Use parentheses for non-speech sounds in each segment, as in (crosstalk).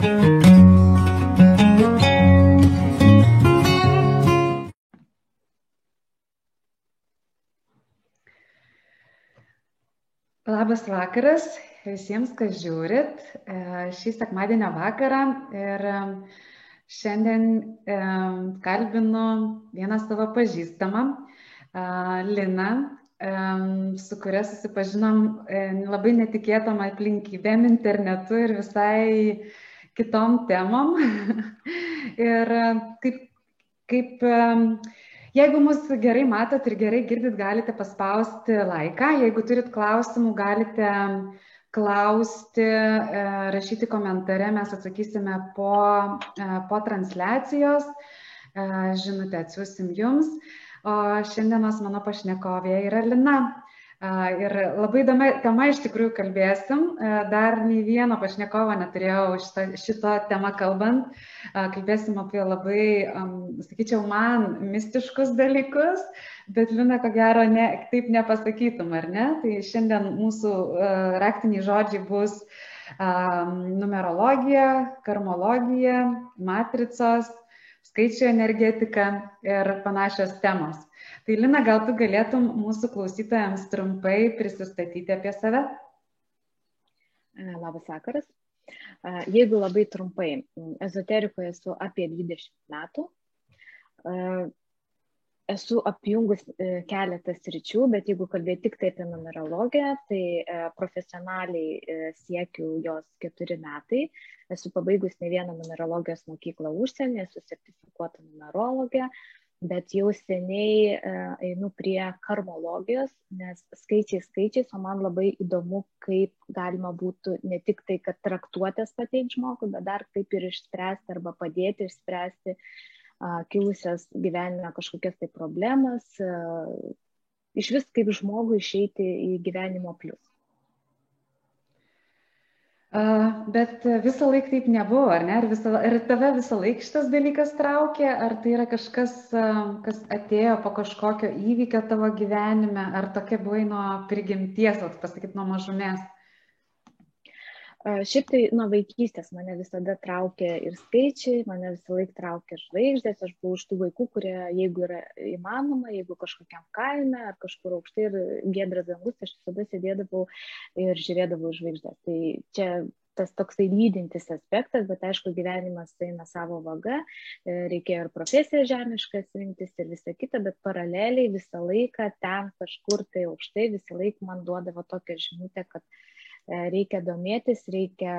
Labas vakaras visiems, kas žiūrit e, šį sekmadienio vakarą. Ir e, šiandien e, kalbinu vieną savo pažįstamą, Lina, su kuria susipažinom labai netikėtom aplinkybėm internetu ir visai kitom temom. (laughs) ir kaip, kaip Jeigu mus gerai matot ir gerai girdit, galite paspausti laiką. Jeigu turit klausimų, galite klausti, e, rašyti komentare, mes atsakysime po, e, po transliacijos. E, žinutę atsiusim jums. O šiandienos mano pašnekovė yra Lina. Ir labai įdomi tema iš tikrųjų kalbėsim. Dar nei vieno pašnekovo neturėjau šito, šito temą kalbant. Kalbėsim apie labai, sakyčiau, man mistiškus dalykus, bet Lina, ko gero, ne, taip nepasakytum, ar ne? Tai šiandien mūsų raktiniai žodžiai bus numerologija, karmologija, matricos, skaičių energetika ir panašios temos. Tai Lina, gal tu galėtum mūsų klausytojams trumpai prisistatyti apie save? Labas vakaras. Jeigu labai trumpai, ezoterikoje esu apie 20 metų. Esu apjungus e, keletas ryčių, bet jeigu kalbėti tik tai apie numerologiją, tai e, profesionaliai e, siekiu jos keturi metai. Esu pabaigus ne vieną numerologijos mokyklą užsienį, esu sertifikuota numerologė, bet jau seniai e, einu prie karmologijos, nes skaičiai skaičiais, o man labai įdomu, kaip galima būtų ne tik tai, kad traktuotės pateikti žmogui, bet dar kaip ir išspręsti arba padėti išspręsti kilusias gyvenime kažkokias tai problemas, iš vis kaip žmogui išeiti į gyvenimo plius. Bet visą laiką taip nebuvo, ar ne? Ar, visą, ar tave visą laiką šitas dalykas traukė, ar tai yra kažkas, kas atėjo po kažkokio įvykio tavo gyvenime, ar tokia buvai nuo prigimties, pasakyti, nuo mažumės? Šiaip tai nuo vaikystės mane visada traukė ir skaičiai, mane visą laiką traukė žvaigždės, aš buvau iš tų vaikų, kurie, jeigu yra įmanoma, jeigu kažkokiam kaime ar kažkur aukštai ir gedras dangus, aš visada sėdėdavau ir žiūrėdavau žvaigždės. Tai čia tas toksai lydintis aspektas, bet aišku, gyvenimas eina savo vaga, e, reikėjo ir profesiją žemiškas rinktis ir visa kita, bet paraleliai visą laiką ten kažkur tai aukštai visą laiką man duodavo tokią žinutę, kad reikia domėtis, reikia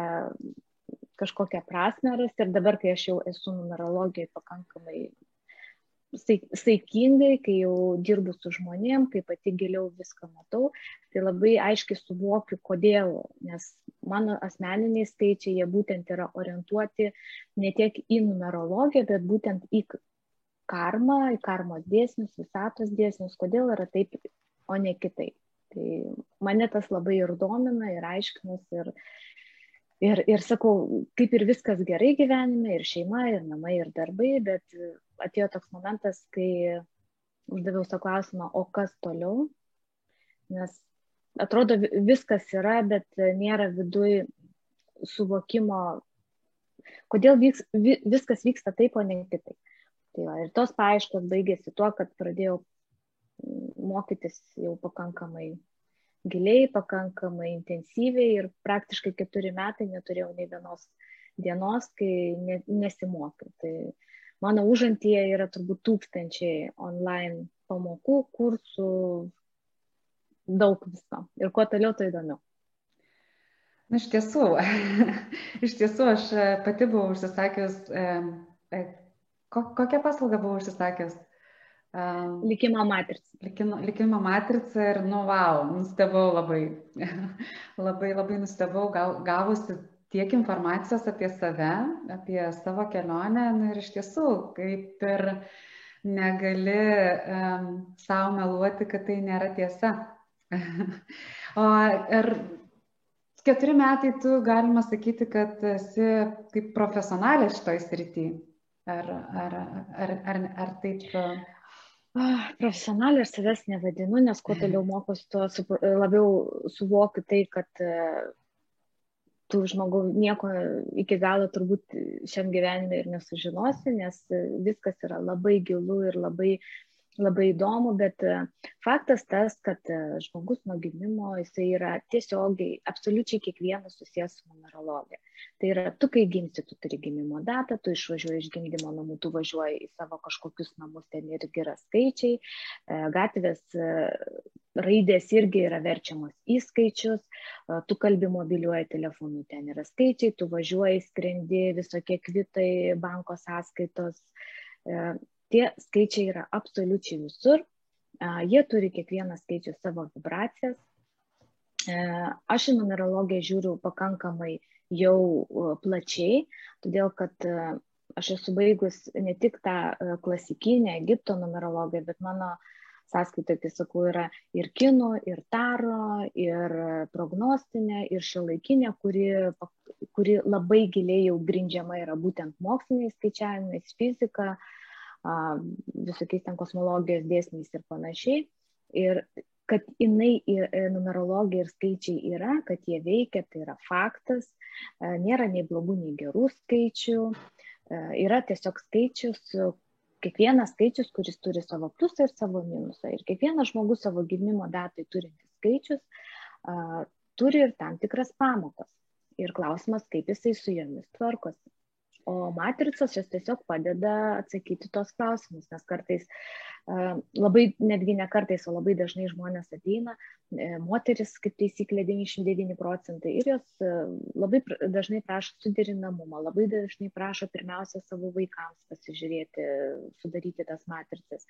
kažkokią prasme rasti ir dabar, kai aš jau esu numerologijai pakankamai saikingai, kai jau dirbu su žmonėm, kai pati giliau viską matau, tai labai aiškiai suvokiu, kodėl, nes mano asmeniniai skaičiai, jie būtent yra orientuoti ne tiek į numerologiją, bet būtent į karmą, į karmos dėsnius, visatos dėsnius, kodėl yra taip, o ne kitaip. Tai mane tas labai ir domina, ir aiškinus, ir, ir, ir sakau, kaip ir viskas gerai gyvenime, ir šeima, ir namai, ir darbai, bet atėjo toks momentas, kai uždaviau savo klausimą, o kas toliau, nes atrodo viskas yra, bet nėra viduj suvokimo, kodėl vyks, viskas vyksta taip, o ne kitaip. Tai va, ir tos paaiškos baigėsi tuo, kad pradėjau mokytis jau pakankamai giliai, pakankamai intensyviai ir praktiškai keturi metai neturėjau nei vienos dienos, kai ne, nesimokiau. Tai mano užantyje yra turbūt tūkstančiai online pamokų, kursų, daug visko. Ir kuo toliau, to įdomiau. Na, iš tiesų, (laughs) iš tiesų aš pati buvau užsisakius, e, kokią paslaugą buvau užsisakius? Um, likimo matrica. Likimo, likimo matrica ir, nu, wow, nustebau labai, (laughs) labai, labai nustebau, gal, gavusi tiek informacijos apie save, apie savo kelionę nu, ir iš tiesų, kaip ir negali um, savo meluoti, kad tai nėra tiesa. (laughs) o ir keturi metai tu galima sakyti, kad esi kaip profesionalė šitoj srity. Ar, ar, ar, ar, ar taip? Ah, profesionaliai aš savęs nevadinu, nes kuo toliau mokosi, tuo labiau suvokiu tai, kad e, tu žmogau nieko iki galo turbūt šiam gyvenime ir nesužinosi, nes viskas yra labai gilu ir labai uh, labai įdomu, bet e, faktas tas, kad e, žmogus nuo gimimo jisai yra tiesiogiai, absoliučiai kiekvienas susijęs su numerologija. Tai yra, tu kai gimsi, tu turi gimimo datą, tu išvažiuoji iš gimdymo namų, tu važiuoji į savo kažkokius namus, ten irgi yra skaičiai, e, gatvės raidės irgi yra verčiamos į skaičius, tu kalbi mobiliuoju telefonu, ten yra skaičiai, tu važiuoji, skrendi, visokie kvitai, banko sąskaitos Tie skaičiai yra absoliučiai visur, jie turi kiekvienas skaičius savo vibracijas. E, aš į numerologiją žiūriu pakankamai jau plačiai, todėl kad e, aš esu baigus ne tik tą e, klasikinę Egipto numerologiją, bet mano sąskaita, kai sakau, yra ir kinų, ir taro, ir prognostinė, ir šiuolaikinė, kuri, kuri labai giliai jau grindžiama yra būtent moksliniais skaičiavimais, fizika, uh, visokiais ten kosmologijos dėsniais ir panašiai. Ir kad jinai e, numerologija ir skaičiai yra, kad jie veikia, tai yra faktas, nėra nei blogų, nei gerų skaičių, yra tiesiog skaičius, kiekvienas skaičius, kuris turi savo pliusą ir savo minusą. Ir kiekvienas žmogus savo gimimo datai turintis skaičius turi ir tam tikras pamokas. Ir klausimas, kaip jisai su jomis tvarkosi. O matricos jos tiesiog padeda atsakyti tos klausimus, nes kartais labai, netgi ne kartais, o labai dažnai žmonės ateina, e, moteris kaip taisyklė 99 procentai ir jos labai dažnai prašo suderinamumą, labai dažnai prašo pirmiausia savo vaikams pasižiūrėti, sudaryti tas matricas.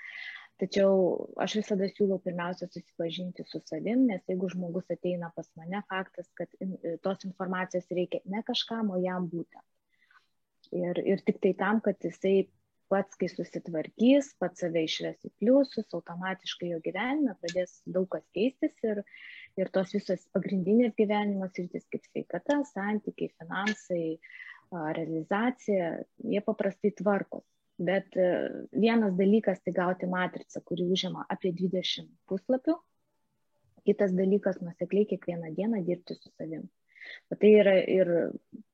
Tačiau aš visada siūlau pirmiausia susipažinti su savim, nes jeigu žmogus ateina pas mane, faktas, kad tos informacijos reikia ne kažkam, o jam būtent. Ir, ir tik tai tam, kad jisai pats, kai susitvarkys, pats save išves į pliusus, automatiškai jo gyvenime pradės daug kas keistis ir, ir tos visos pagrindinės gyvenimo sritis kaip sveikata, santykiai, finansai, realizacija, jie paprastai tvarkos. Bet e, vienas dalykas tai gauti matricą, kuri užima apie 20 puslapių, kitas dalykas nusekliai kiekvieną dieną dirbti su savimi. Bet tai yra ir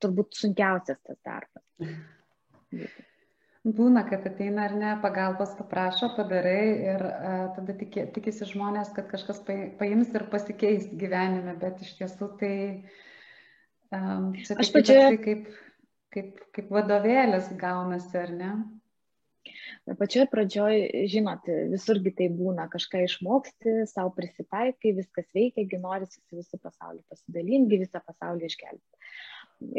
turbūt sunkiausias tas darbas. (laughs) Būna, kad ateina ar ne, pagalbos paprašo, padarai ir uh, tada tikė, tikisi žmonės, kad kažkas paims ir pasikeis gyvenime, bet iš tiesų tai um, čia aš pačioje kaip, kaip, kaip vadovėlis gaunasi, ar ne? Pačioj pradžioj, žinot, visurgi tai būna, kažką išmoksti, savo prisitaikai, viskas veikia, gi norisi su visų pasauliu pasidalinti, visą pasaulį išgelbėti.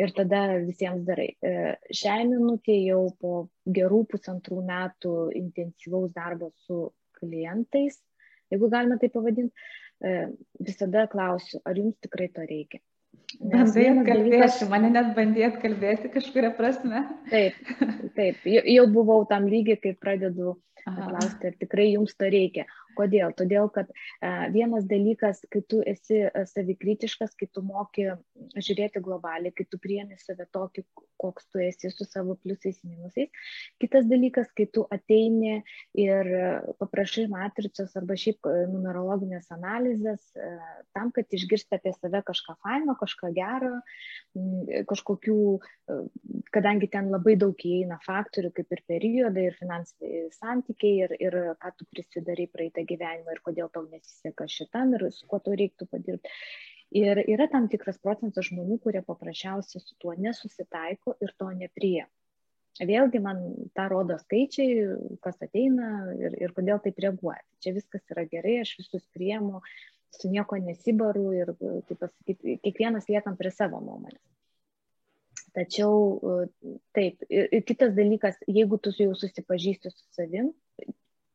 Ir tada visiems darai. E, šiai minutė jau po gerų pusantrų metų intensyvaus darbo su klientais, jeigu galime tai pavadinti, e, visada klausiu, ar jums tikrai to reikia. Bandai kalbėti, dalykas... mane net bandėt kalbėti kažkuria prasme. Taip, taip, jau buvau tam lygiai, kai pradedu klausti, ar tikrai jums to reikia. Kodėl? Todėl, kad vienas dalykas, kai tu esi savikritiškas, kai tu moki žiūrėti globaliai, kai tu priemi save tokį, koks tu esi su savo pliusais minusais. Kitas dalykas, kai tu ateini ir paprašai matricos arba šiaip numerologinės analizės tam, kad išgirsti apie save kažką faino, kažką gero, kažkokių, kadangi ten labai daug įeina faktorių, kaip ir periodai, ir finansiniai santykiai, ir, ir ką tu prisidarai praeitą gyvenimą ir kodėl tau nesiseka šitam ir su kuo tau reiktų padirbti. Ir yra tam tikras procentas žmonių, kurie paprasčiausiai su tuo nesusitaiko ir to nepriema. Vėlgi man tą rodo skaičiai, kas ateina ir, ir kodėl taip reaguoja. Čia viskas yra gerai, aš visus priemu, su nieko nesibaru ir, kaip pasakyti, kiekvienas liekam prie savo nuomonės. Tačiau taip, ir kitas dalykas, jeigu tu jau susipažįsti su savim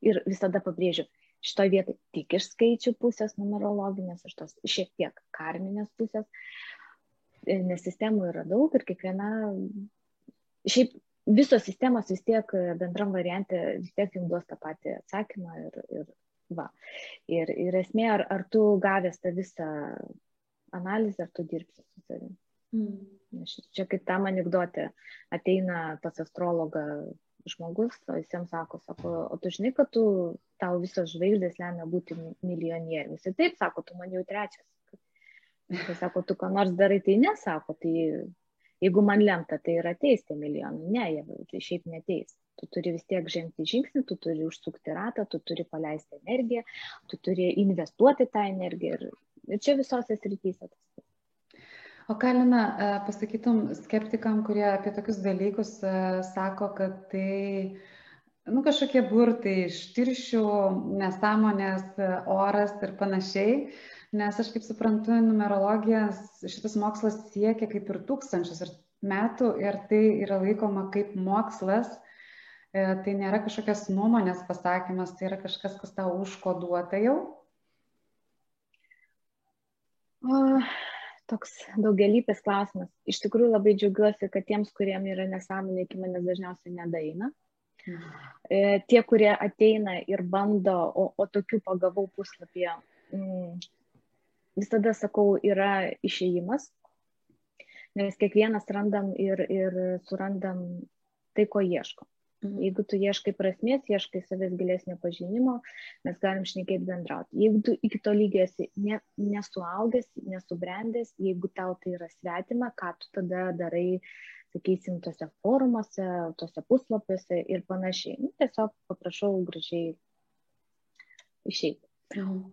ir visada pabrėžiu, šitoje vietoje tik iš skaičių pusės numerologinės, iš tos šiek tiek karminės pusės, e, nes sistemų yra daug ir kiekviena, šiaip visos sistemos vis tiek bendram variante vis tiek jums duos tą patį atsakymą ir, ir va. Ir, ir esmė, ar, ar tu gavęs tą visą analizę, ar tu dirbsi su savimi. Mm. Čia kaip tam anegdote ateina pas astrologą žmogus, o jis jam sako, sako, o tu žinai, kad tu, tau visos žvaigždės lemia būti milijonierius. Ir taip, sako, tu man jau trečias. Tai sako, tu ką nors darai, tai nesako, tai jeigu man lemta, tai yra teisti milijonai. Ne, jie šiaip neteis. Tu turi vis tiek žengti žingsnį, tu turi užsukti ratą, tu turi paleisti energiją, tu turi investuoti tą energiją. Ir, ir čia visose srityse tas pats. O Kalina, e, pasakytum skeptikam, kurie apie tokius dalykus e, sako, kad tai nu, kažkokie burtai iš tiršių, nesąmonės, e, oras ir panašiai, nes aš kaip suprantu, numerologijas šitas mokslas siekia kaip ir tūkstančius metų ir tai yra laikoma kaip mokslas, e, tai nėra kažkokios nuomonės pasakymas, tai yra kažkas, kas tau užkoduota jau. O, toks daugelypės klausimas. Iš tikrųjų labai džiaugiuosi, kad tiems, kuriem yra nesąmonė, iki manęs dažniausiai nedaina. Tie, kurie ateina ir bando, o, o tokių pagavau puslapyje, visada sakau, yra išėjimas, nes kiekvienas randam ir, ir surandam tai, ko ieško. Jeigu tu ieškai prasmės, ieškai savęs gilesnio pažinimo, mes galim šnekėti bendrauti. Jeigu tu iki to lygio esi ne, nesuaugęs, nesubrendęs, jeigu tau tai yra svetima, ką tu tada darai, sakysim, tose forumuose, tose puslapiuose ir panašiai. Nu, tiesiog paprašau gražiai išeiti.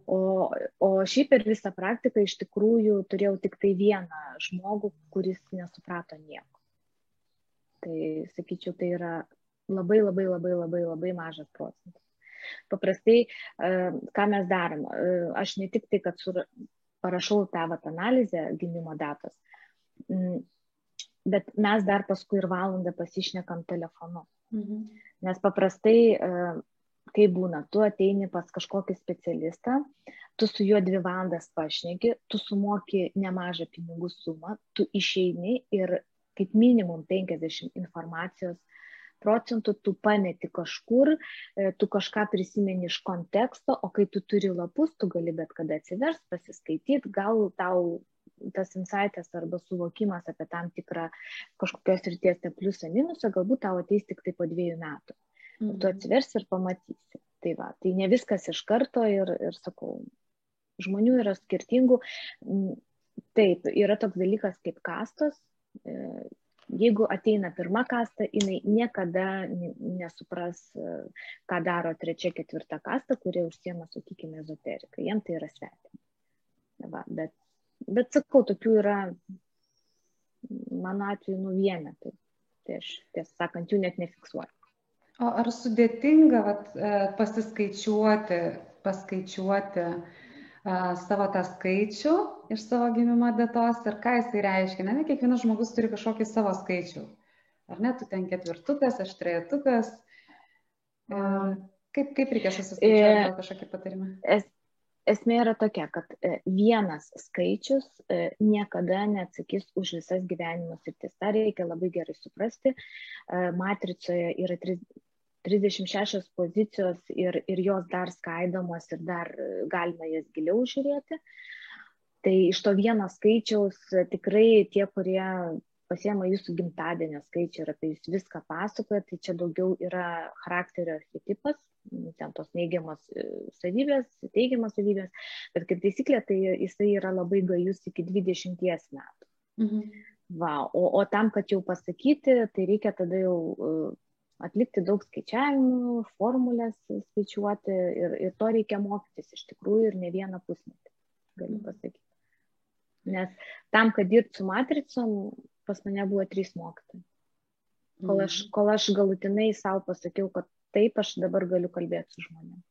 O, o šiaip per visą praktiką iš tikrųjų turėjau tik tai vieną žmogų, kuris nesuprato nieko. Tai sakyčiau, tai yra labai labai labai labai labai mažas procentas. Paprastai, e, ką mes darom, e, aš ne tik tai, kad sur, parašau tą vat, analizę gimimo datos, bet mes dar paskui ir valandą pasišnekam telefonu. Mhm. Nes paprastai e, kaip būna, tu ateini pas kažkokį specialistą, tu su juo dvi valandas pašneki, tu sumoki nemažą pinigų sumą, tu išeini ir kaip minimum 50 informacijos procentų tu pameti kažkur, e, tu kažką prisimeni iš konteksto, o kai tu turi lapus, tu gali bet kada atsiversti, pasiskaityti, gal tau tas insightas arba suvokimas apie tam tikrą kažkokios ryties pliusą minusą, galbūt tau ateis tik tai po dviejų metų. Mm. Tu atsiversi ir pamatysi. Tai va, tai ne viskas iš karto ir, ir sakau, žmonių yra skirtingų. Taip, yra toks dalykas kaip kastos. E, jeigu ateina pirma kasta, jinai niekada nesupras, e, ką daro trečia, ketvirta kasta, kurie užsiema, sakykime, ezoteriką. Jiem tai yra svetima. Va, bet, bet sakau, tokių yra, mano atveju, nu vienetai. Tai aš, tiesą sakant, jų net nefiksuoju. O ar sudėtinga vat, e, pasiskaičiuoti, paskaičiuoti uh, savo tą skaičių iš savo gimimo datos ir ką jisai reiškia? Ne, ne kiekvienas žmogus turi kažkokį savo skaičių. Ar ne, tu ten ketvirtukas, aš trejetukas. Uh, kaip, kaip reikia susiskaičiuoti, gal kažkokį patarimą? Es, esmė yra tokia, kad vienas skaičius niekada neatsakys už visas gyvenimo sritis. Ta reikia labai gerai suprasti. Matricoje yra 36 pozicijos ir, ir jos dar skaidomos ir dar galima jas giliau žiūrėti. Tai iš to vieno skaičiaus tikrai tie, kurie pasiema jūsų gimtadienio skaičių ir apie jūs viską pasakoja, tai čia daugiau yra charakterio archetipas, ten tos neigiamos e, savybės, teigiamos savybės, bet kaip taisyklė, tai jisai yra labai gajus iki 20 metų. Mhm. Va, o, o tam, kad jau pasakyti, tai reikia tada jau atlikti daug skaičiavimų, formulės skaičiuoti ir, ir to reikia mokytis iš tikrųjų ir ne vieną pusmetį, galiu mhm. pasakyti. Nes tam, kad dirbti su matricom, pas mane buvo trys mokytojai. Kol aš, mhm. kol aš galutinai savo pasakiau, kad taip aš dabar galiu kalbėti su žmonėmis.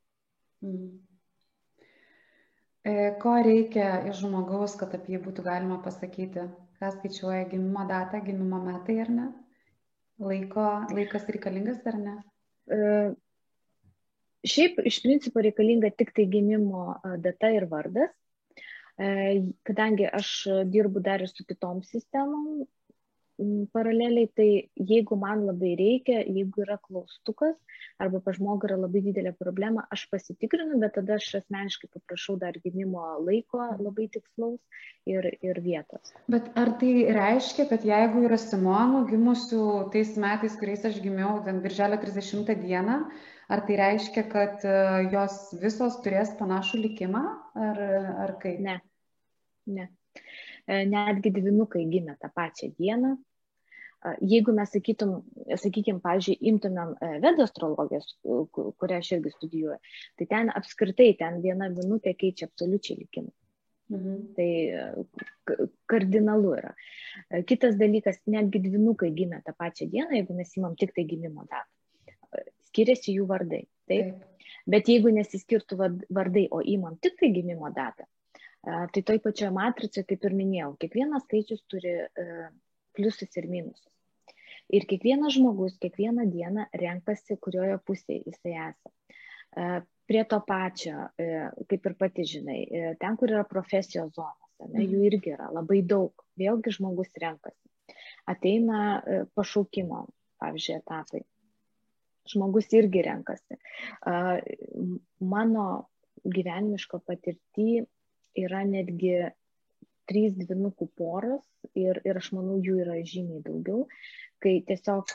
Mhm. E, ko reikia iš žmogaus, kad apie jį būtų galima pasakyti? Ką skaičiuoja gimimo data, gimimo metai ar ne? Laiko, laikas reikalingas ar ne? E, šiaip iš principo reikalinga tik tai gimimo e, data ir vardas. E, kadangi aš dirbu dar ir su kitom sistemom, paraleliai, tai jeigu man labai reikia, jeigu yra klaustukas arba pa žmogų yra labai didelė problema, aš pasitikrinu, bet tada aš asmeniškai paprašau dar gimimo laiko labai tikslaus ir, ir vietos. Bet ar tai reiškia, kad jeigu yra Simonų gimusių tais metais, kuriais aš gimiau, ten birželio 30 dieną, ar tai reiškia, kad e, jos visos turės panašų likimą, ar, ar kaip? Ne. Ne. netgi dvinukai gimė tą pačią dieną. Jeigu mes sakytum, sakykime, pavyzdžiui, imtumėm vedo astrologijos, kurią aš irgi studijuoju, tai ten apskritai ten viena minutė keičia absoliučiai likimą. Mhm. Tai kardinalu yra. Kitas dalykas, netgi dvinukai gimė tą pačią dieną, jeigu mes įmam tik tai gimimo datą. Skiriasi jų vardai. Taip? Taip. Bet jeigu nesiskirtų vardai, o įmam tik tai gimimo datą, tai toj pačioje matricoje, kaip ir minėjau, kiekvienas skaičius turi pliusus ir minusus. Ir kiekvienas žmogus kiekvieną dieną renkasi, kurioje pusėje jisai esą. Prie to pačio, kaip ir pati žinai, ten, kur yra profesijos zonos, ne, jų irgi yra labai daug. Vėlgi žmogus renkasi. Ateina pašaukimo, pavyzdžiui, etapai žmogus irgi renkasi. Mano gyvenimiško patirtį yra netgi trys dvinukų poros ir, ir aš manau, jų yra žymiai daugiau, kai tiesiog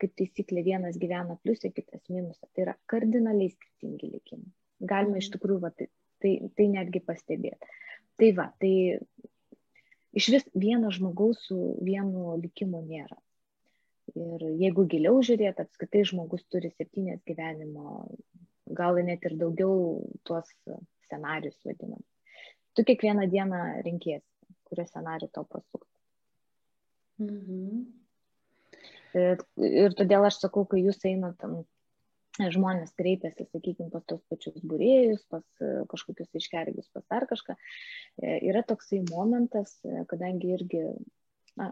kaip taisyklė vienas gyvena pliusė, kitas minusą. Tai yra kardinaliai skirtingi likimai. Galima iš mhm. tikrųjų va, tai, tai, tai netgi pastebėti. Tai va, tai iš vis vieno žmogaus su vienu likimu nėra. Ir jeigu giliau žiūrėt, apskritai žmogus turi septynės gyvenimo, gal net ir daugiau tuos scenarius vadinam. Tu kiekvieną dieną renkiesi, kurio scenarių to pasukti. Mhm. Ir, ir todėl aš sakau, kai jūs einat tam žmonės kreipiasi, sakykime, pas tos pačius būrėjus, pas kažkokius iškergius, pas dar kažką, yra toksai momentas, kadangi irgi, na,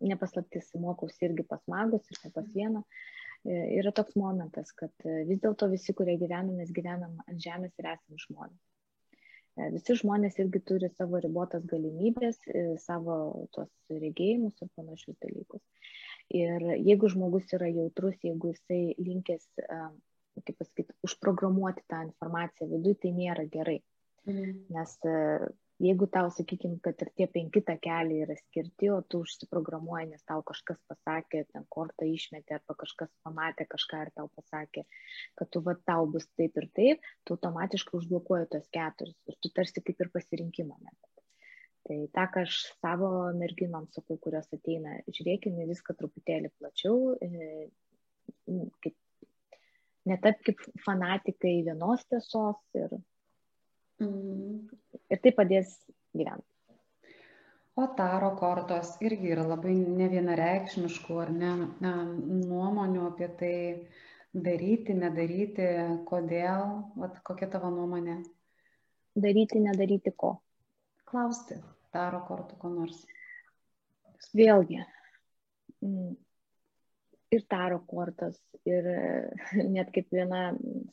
nepaslaptis, mokausi irgi pas magus ir pas vieną. E, yra toks momentas, kad e, vis dėlto visi, kurie gyvename, mes gyvenam ant žemės ir esame žmonės. E, visi žmonės irgi turi savo ribotas galimybės, savo tuos regėjimus ir panašius dalykus. Ir jeigu žmogus yra jautrus, jeigu jisai linkęs, kaip pasakyti, užprogramuoti tą informaciją viduje, tai nėra gerai. Mhm. Nes jeigu tau, sakykime, kad ir tie penki takeliai yra skirti, o tu užsiprogramuoji, nes tau kažkas pasakė, ten kortą išmetė, arba kažkas pamatė kažką ir tau pasakė, kad tu va tau bus taip ir taip, tu automatiškai užblokuoji tos keturis ir tu tarsi kaip ir pasirinkimo net. Tai tą, ką aš savo merginom sakau, kurios ateina, žiūrėkime viską truputėlį plačiau, e, kaip, netap kaip fanatikai vienos tiesos ir Mm. Ir tai padės gyventi. O taro kortos irgi yra labai nevienareikšmiškų ar ne, nuomonių apie tai daryti, nedaryti, kodėl, Vat, kokia tavo nuomonė? Daryti, nedaryti ko? Klausti taro kortų ko nors. Vėlgi, mm, ir taro kortos, ir (laughs) net kaip viena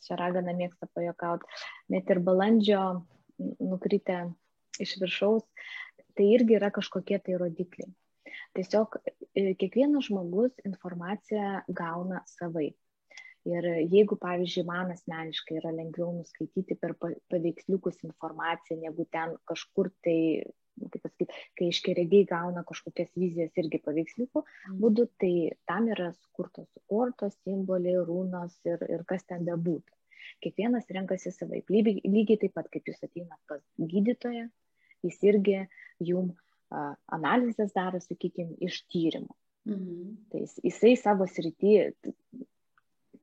šaragana mėgsta pajokauti, net ir balandžio nukritę iš viršaus, tai irgi yra kažkokie tai rodikliai. Tiesiog e, kiekvienas žmogus informaciją gauna savai. Ir jeigu, pavyzdžiui, man asmeniškai yra lengviau nuskaityti per paveiksliukus informaciją, negu ten kažkur tai kaip pasakyti, kai iškeregiai gauna kažkokias vizijas irgi paveiksliukų mm. būdų, tai tam yra skurtos kortos, simboliai, rūnos ir, ir kas ten bebūtų. Kiekvienas renkasi savaip. Lygiai, lygiai taip pat, kaip jūs ateinat pas gydytoją, jis irgi jum a, analizės daro, sakykime, iš tyrimų. Mhm. Tai jis, jisai savo srity,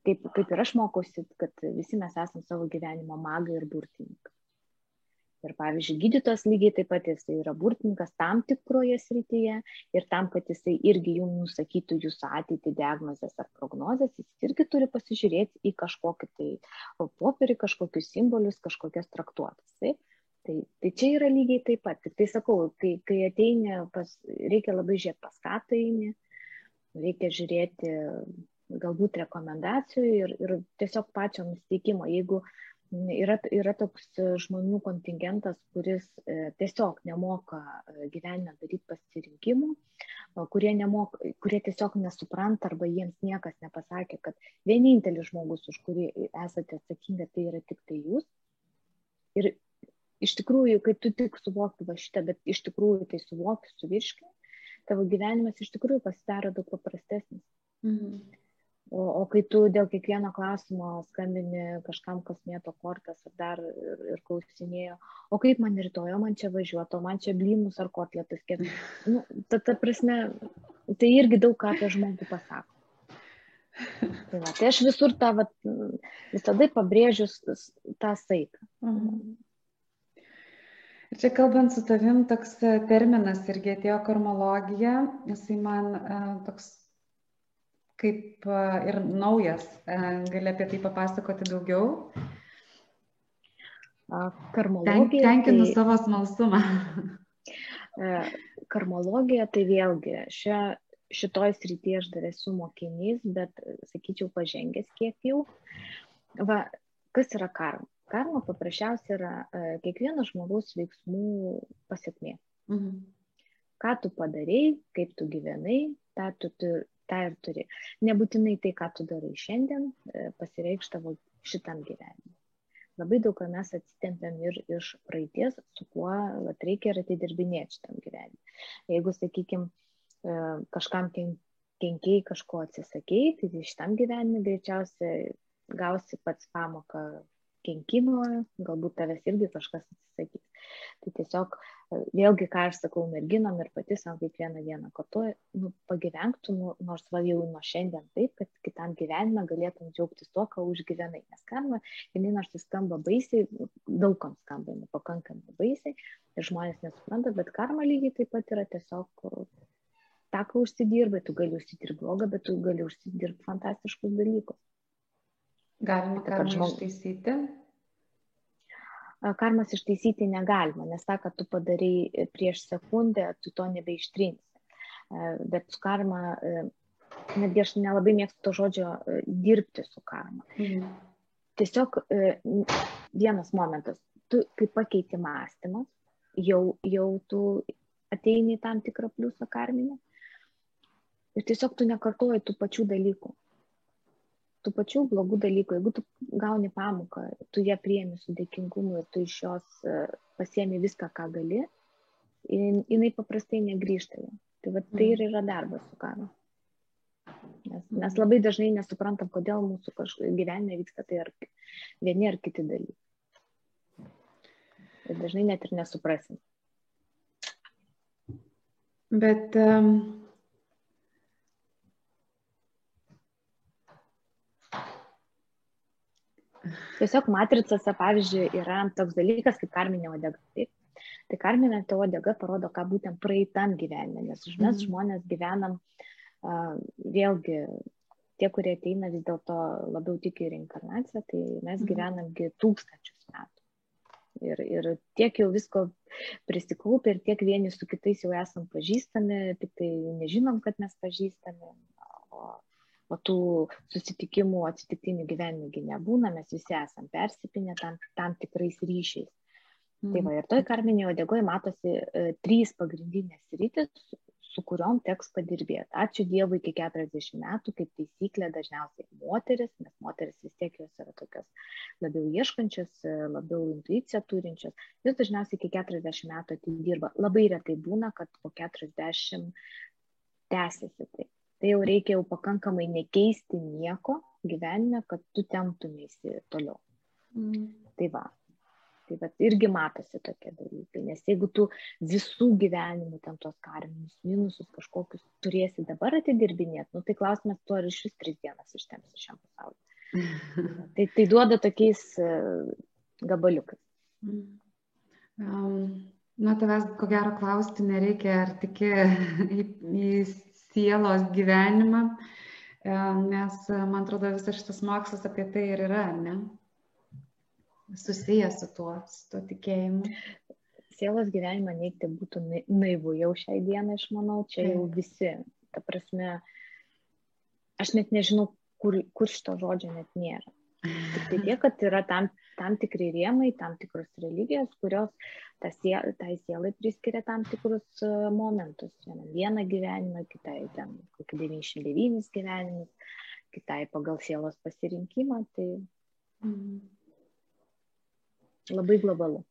kaip, kaip ir aš mokausi, kad visi mes esame savo gyvenimo magai ir burtininkai. Ir pavyzdžiui, gydytojas lygiai taip pat jisai yra burtininkas tam tikroje srityje ir tam, kad jisai irgi jums nusakytų jūsų ateitį diagnozės ar prognozės, jis irgi turi pasižiūrėti į kažkokį tai popierį, kažkokius simbolius, kažkokias traktuotas. Taip? Tai, tai čia yra lygiai taip pat. Tik tai sakau, kai, kai ateini, pas, reikia labai žiūrėti, pas ką tai eini, reikia žiūrėti galbūt rekomendacijų ir, ir tiesiog pačio nusteikimo. Jeigu yra, yra toks e, žmonių kontingentas, kuris e, tiesiog nemoka e, gyvenime daryti pasirinkimų, kurie, nemoka, kurie tiesiog nesupranta arba jiems niekas nepasakė, kad vienintelis žmogus, už kurį esate atsakinga, tai yra tik tai jūs. Ir iš tikrųjų, kai tu tik suvoki va šitą, bet iš tikrųjų tai suvoki, suvirški, tavo gyvenimas iš tikrųjų pasidaro daug paprastesnis. Mhm. O, o kai tu dėl kiekvieno klausimo skambini kažkam, kas mėto kortas ar dar ir, ir klausinėjo, o kaip man rytoj, man čia važiuoti, o man čia blynus ar kotletus, kiek. Nu, ta, ta prasme, tai irgi daug ką apie žmogų pasako. Tai, va, tai aš visur tą, va, visada pabrėžiu tą saiką. Mhm. Čia kalbant su tavim, toks terminas irgi atėjo karmologija, jisai man uh, toks kaip ir naujas. Gali apie tai papasakoti daugiau? Karmologija. Tenkinu tai, savo smalsumą. (laughs) Karmologija tai vėlgi, šia, šitoj srityje aš dar esu mokinys, bet, sakyčiau, pažengęs kiek jau. Va, kas yra karma? Karma paprasčiausiai yra kiekvieno žmogaus veiksmų pasiekmė. Mhm. Ką tu padarėjai, kaip tu gyvenai, tą tu, tu tą ir turi. Nebūtinai tai, ką tu darai šiandien, e, pasireikš tavo šitam gyvenimui. Labai daug ką mes atsitempiam ir iš praeities, su kuo vat, reikia ir atidirbinėti šitam gyvenimui. Jeigu, sakykime, kažkam kenkiai kažko atsisakėjai, tai šitam gyvenimui greičiausiai gausi pats pamoką kenkimo, galbūt tavęs irgi kažkas atsisakys. Tai tiesiog vėlgi, ką aš sakau merginom ir pati savo kiekvieną dieną kartuoju, nu, pagyvenktų, nu, nors va jau nuo šiandien taip, kad kitam gyvenime galėtum džiaugtis tuo, ką užgyvenai. Nes karma, jinai nors tai skamba baisiai, daugam skamba, jinai pakankamai baisiai ir žmonės nesupranta, bet karma lygiai taip pat yra tiesiog tą, ką užsidirbai, tu gali užsidirbti blogą, bet tu gali užsidirbti fantastiškus dalykus. Galima karmą žmog... ištaisyti? Karmas ištaisyti negalima, nes tą, ką tu padarai prieš sekundę, tu to nebeištrinsi. Bet su karma, netgi aš nelabai mėgstu to žodžio dirbti su karma. Mhm. Tiesiog vienas momentas, tu kai pakeiti mąstymą, jau, jau tu ateini į tam tikrą pliusą karminę ir tiesiog tu nekartoji tų pačių dalykų tų pačių blogų dalykų, jeigu tu gauni pamoką, tu ją priemi su dėkingumu ir tu iš jos e, pasiemi viską, ką gali, jinai paprastai negrįžta. Tai va, tai ir yra darbas su karu. Nes mes labai dažnai nesuprantam, kodėl mūsų gyvenime vyksta tai ar vieni ar kiti dalykai. Ir dažnai net ir nesuprasim. Bet um, Tiesiog matricose, pavyzdžiui, yra toks dalykas kaip karminė odega. Taip? Tai karminė ta odega parodo, ką būtent praeitam gyvenime, nes mes mm. žmonės gyvenam uh, vėlgi, tie, kurie ateina vis dėlto labiau tiki reinkarnaciją, tai mes mm. gyvenamgi tūkstančius metų. Ir, ir tiek jau visko prisikaupė ir tiek vieni su kitais jau esam pažįstami, tik tai nežinom, kad mes pažįstami. O o tų susitikimų atsitiktinių gyvenime nebūna, mes visi esam persipinę tam, tam tikrais ryšiais. Mm. Tai va, ir toj karminėje odegoje matosi e, trys pagrindinės rytis, su kuriuom teks padirbėti. Ačiū Dievui iki 40 metų, kaip taisyklė, dažniausiai moteris, nes moteris vis tiek jos yra tokios labiau ieškančios, e, labiau intuiciją turinčios, jos dažniausiai iki 40 metų atidirba. Labai retai būna, kad po 40 tęsiasi tai tai jau reikia jau pakankamai nekeisti nieko gyvenime, kad tu temptumėsi toliau. Mm. Tai va. Tai va, irgi matosi tokie dalykai, nes jeigu tu visų gyvenimų ten tos karinius minusus kažkokius turėsi dabar atidirbinėti, nu, tai klausimas, tu ar iš vis tris dienas ištemsi šiam pasauliu. (laughs) tai, tai duoda tokiais uh, gabaliukais. Um, na, tavęs ko gero klausti nereikia, ar tiki (laughs) į, į sielos gyvenimą, e, nes man atrodo visas šitas mokslas apie tai ir yra, ne? Susijęs su tuo, su tuo tikėjimu. Sielos gyvenimą neikti būtų naivu jau šiai dienai, aš manau, čia jau visi. Ta prasme, aš net nežinau, kur, kur šito žodžio net nėra. Tik tai tiek, kad yra tam, tam tikri rėmai, tam tikros religijos, kurios tai sielai priskiria tam tikrus e, momentus. Vieną, gyvenimą, kitai ten kokį 99 gyvenimus, kitai pagal sielos pasirinkimą. Tai mm. labai globalu.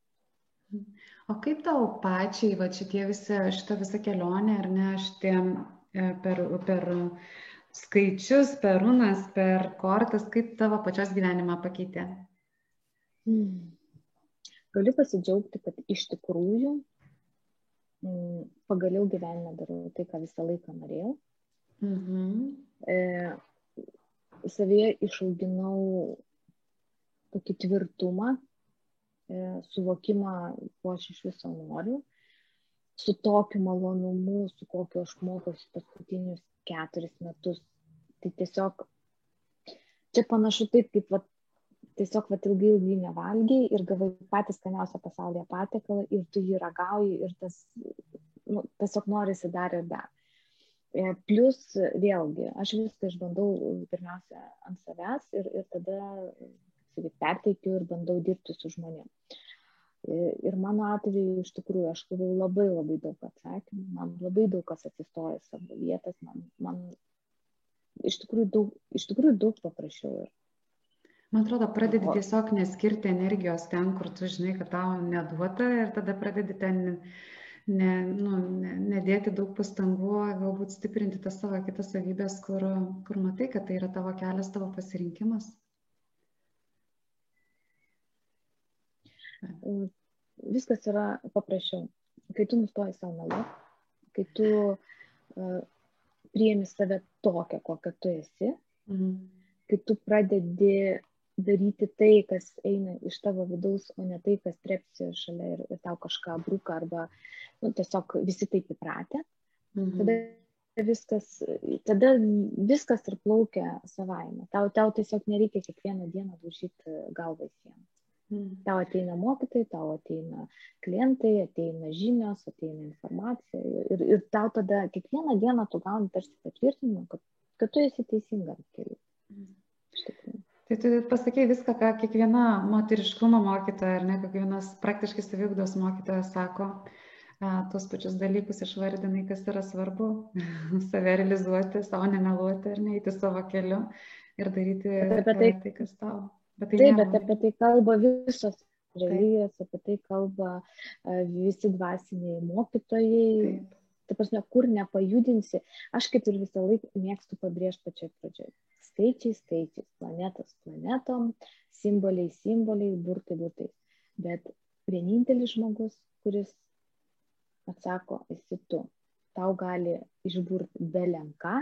O kaip tau pačiai, va šitie visi, šita visa kelionė, ar ne, šitie e, per, per skaičius, per runas, per kortas, kaip tavo pačios gyvenimą pakeitė? Hmm. Galiu pasidžiaugti, kad iš tikrųjų mm, pagaliau gyvenime darau tai, ką visą laiką norėjau. Mhm. E, savyje išauginau tokį tvirtumą, e, suvokimą, ko aš iš viso noriu, su tokiu malonumu, su kokiu aš mokosi paskutinius keturis metus. Tai tiesiog čia panašu taip, kaip va, tiesiog va, ilgai ilgai nevalgiai ir gavai patį skaniausią pasaulyje patiekalą ir tu jį ragauji ir tas nu, tiesiog norisi dar ir dar. E, plus, vėlgi, aš viską išbandau pirmiausia ant savęs ir, ir tada sakyt, perteikiu ir bandau dirbti su žmonėmis. Ir mano atveju iš tikrųjų aš gavau labai labai daug atsakymų, man labai daug kas atsistoja savo vietas, man, man iš, tikrųjų daug, iš tikrųjų daug paprasčiau. Ir... Man atrodo, pradedi tiesiog neskirti energijos ten, kur tu žinai, kad tau neduota ir tada pradedi ten ne, nu, ne, nedėti daug pastangų, galbūt stiprinti tas savo kitas savybės, kur, kur matai, kad tai yra tavo kelias, tavo pasirinkimas. Viskas yra paprasčiau. Kai tu nustoji savo meluoti, kai tu uh, priemi save tokią, kokią tu esi, mhm. kai tu pradedi daryti tai, kas eina iš tavo vidaus, o ne tai, kas trepsi šalia ir, ir tau kažką bruka arba nu, tiesiog visi taip įpratę, mhm. tada viskas, tada viskas ir plaukia savaime. Tau, tau tiesiog nereikia kiekvieną dieną dužyti galvą į sieną. Tau ateina mokytojai, tau ateina klientai, ateina žinios, ateina informacija. Ir, ir tau tada kiekvieną dieną tu gauni tarsi patvirtinimą, kad, kad tu esi teisingam keliu. Mm. Tai tu pasakai viską, ką kiekviena moteriškumo mokytoja ar ne, kiekvienas praktiškai savigdos mokytojas sako, a, tos pačius dalykus išvardinai, kas yra svarbu, (laughs) save realizuoti, savo nemeluoti ar neįti savo keliu ir daryti tai, tai, kas tau Bet tai Taip, bet apie tai kalba visos religijos, apie tai kalba visi dvasiniai mokytojai. Taip. Tai prasme, kur nepajudinsi, aš kaip ir visą laiką mėgstu pabrėžti pačioj pradžioje. Skaičiai, skaičiai, planetos planetom, simboliai, simboliai, burtai, burtai. Bet vienintelis žmogus, kuris atsako, esi tu. Tau gali išburti belenką,